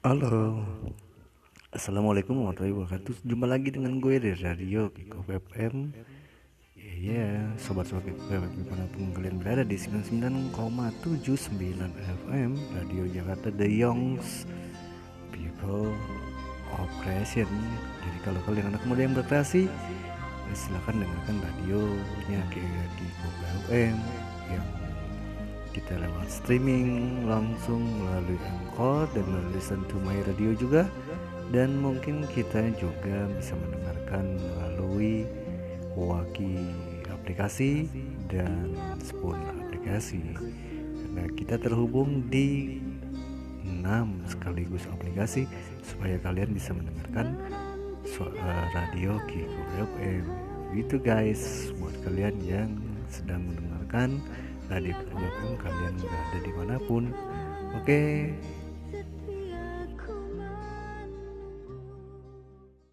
Halo. Assalamualaikum warahmatullahi wabarakatuh. Jumpa lagi dengan gue di Radio Kiko FM Ya yeah, sobat-sobat Kiko FM Di mana pun kalian berada di 99,79 FM Radio Jakarta The Youngs People of Creation Jadi kalau kalian anak muda yang berkreasi ya Silahkan dengarkan radionya Kiko FM kita lewat streaming langsung melalui Anchor dan melalui Listen to My Radio juga. Dan mungkin kita juga bisa mendengarkan melalui Waki aplikasi dan Spoon aplikasi. Karena kita terhubung di 6 sekaligus aplikasi supaya kalian bisa mendengarkan suara radio Kiko FM itu guys buat kalian yang sedang mendengarkan radio FM kalian berada di mana pun oke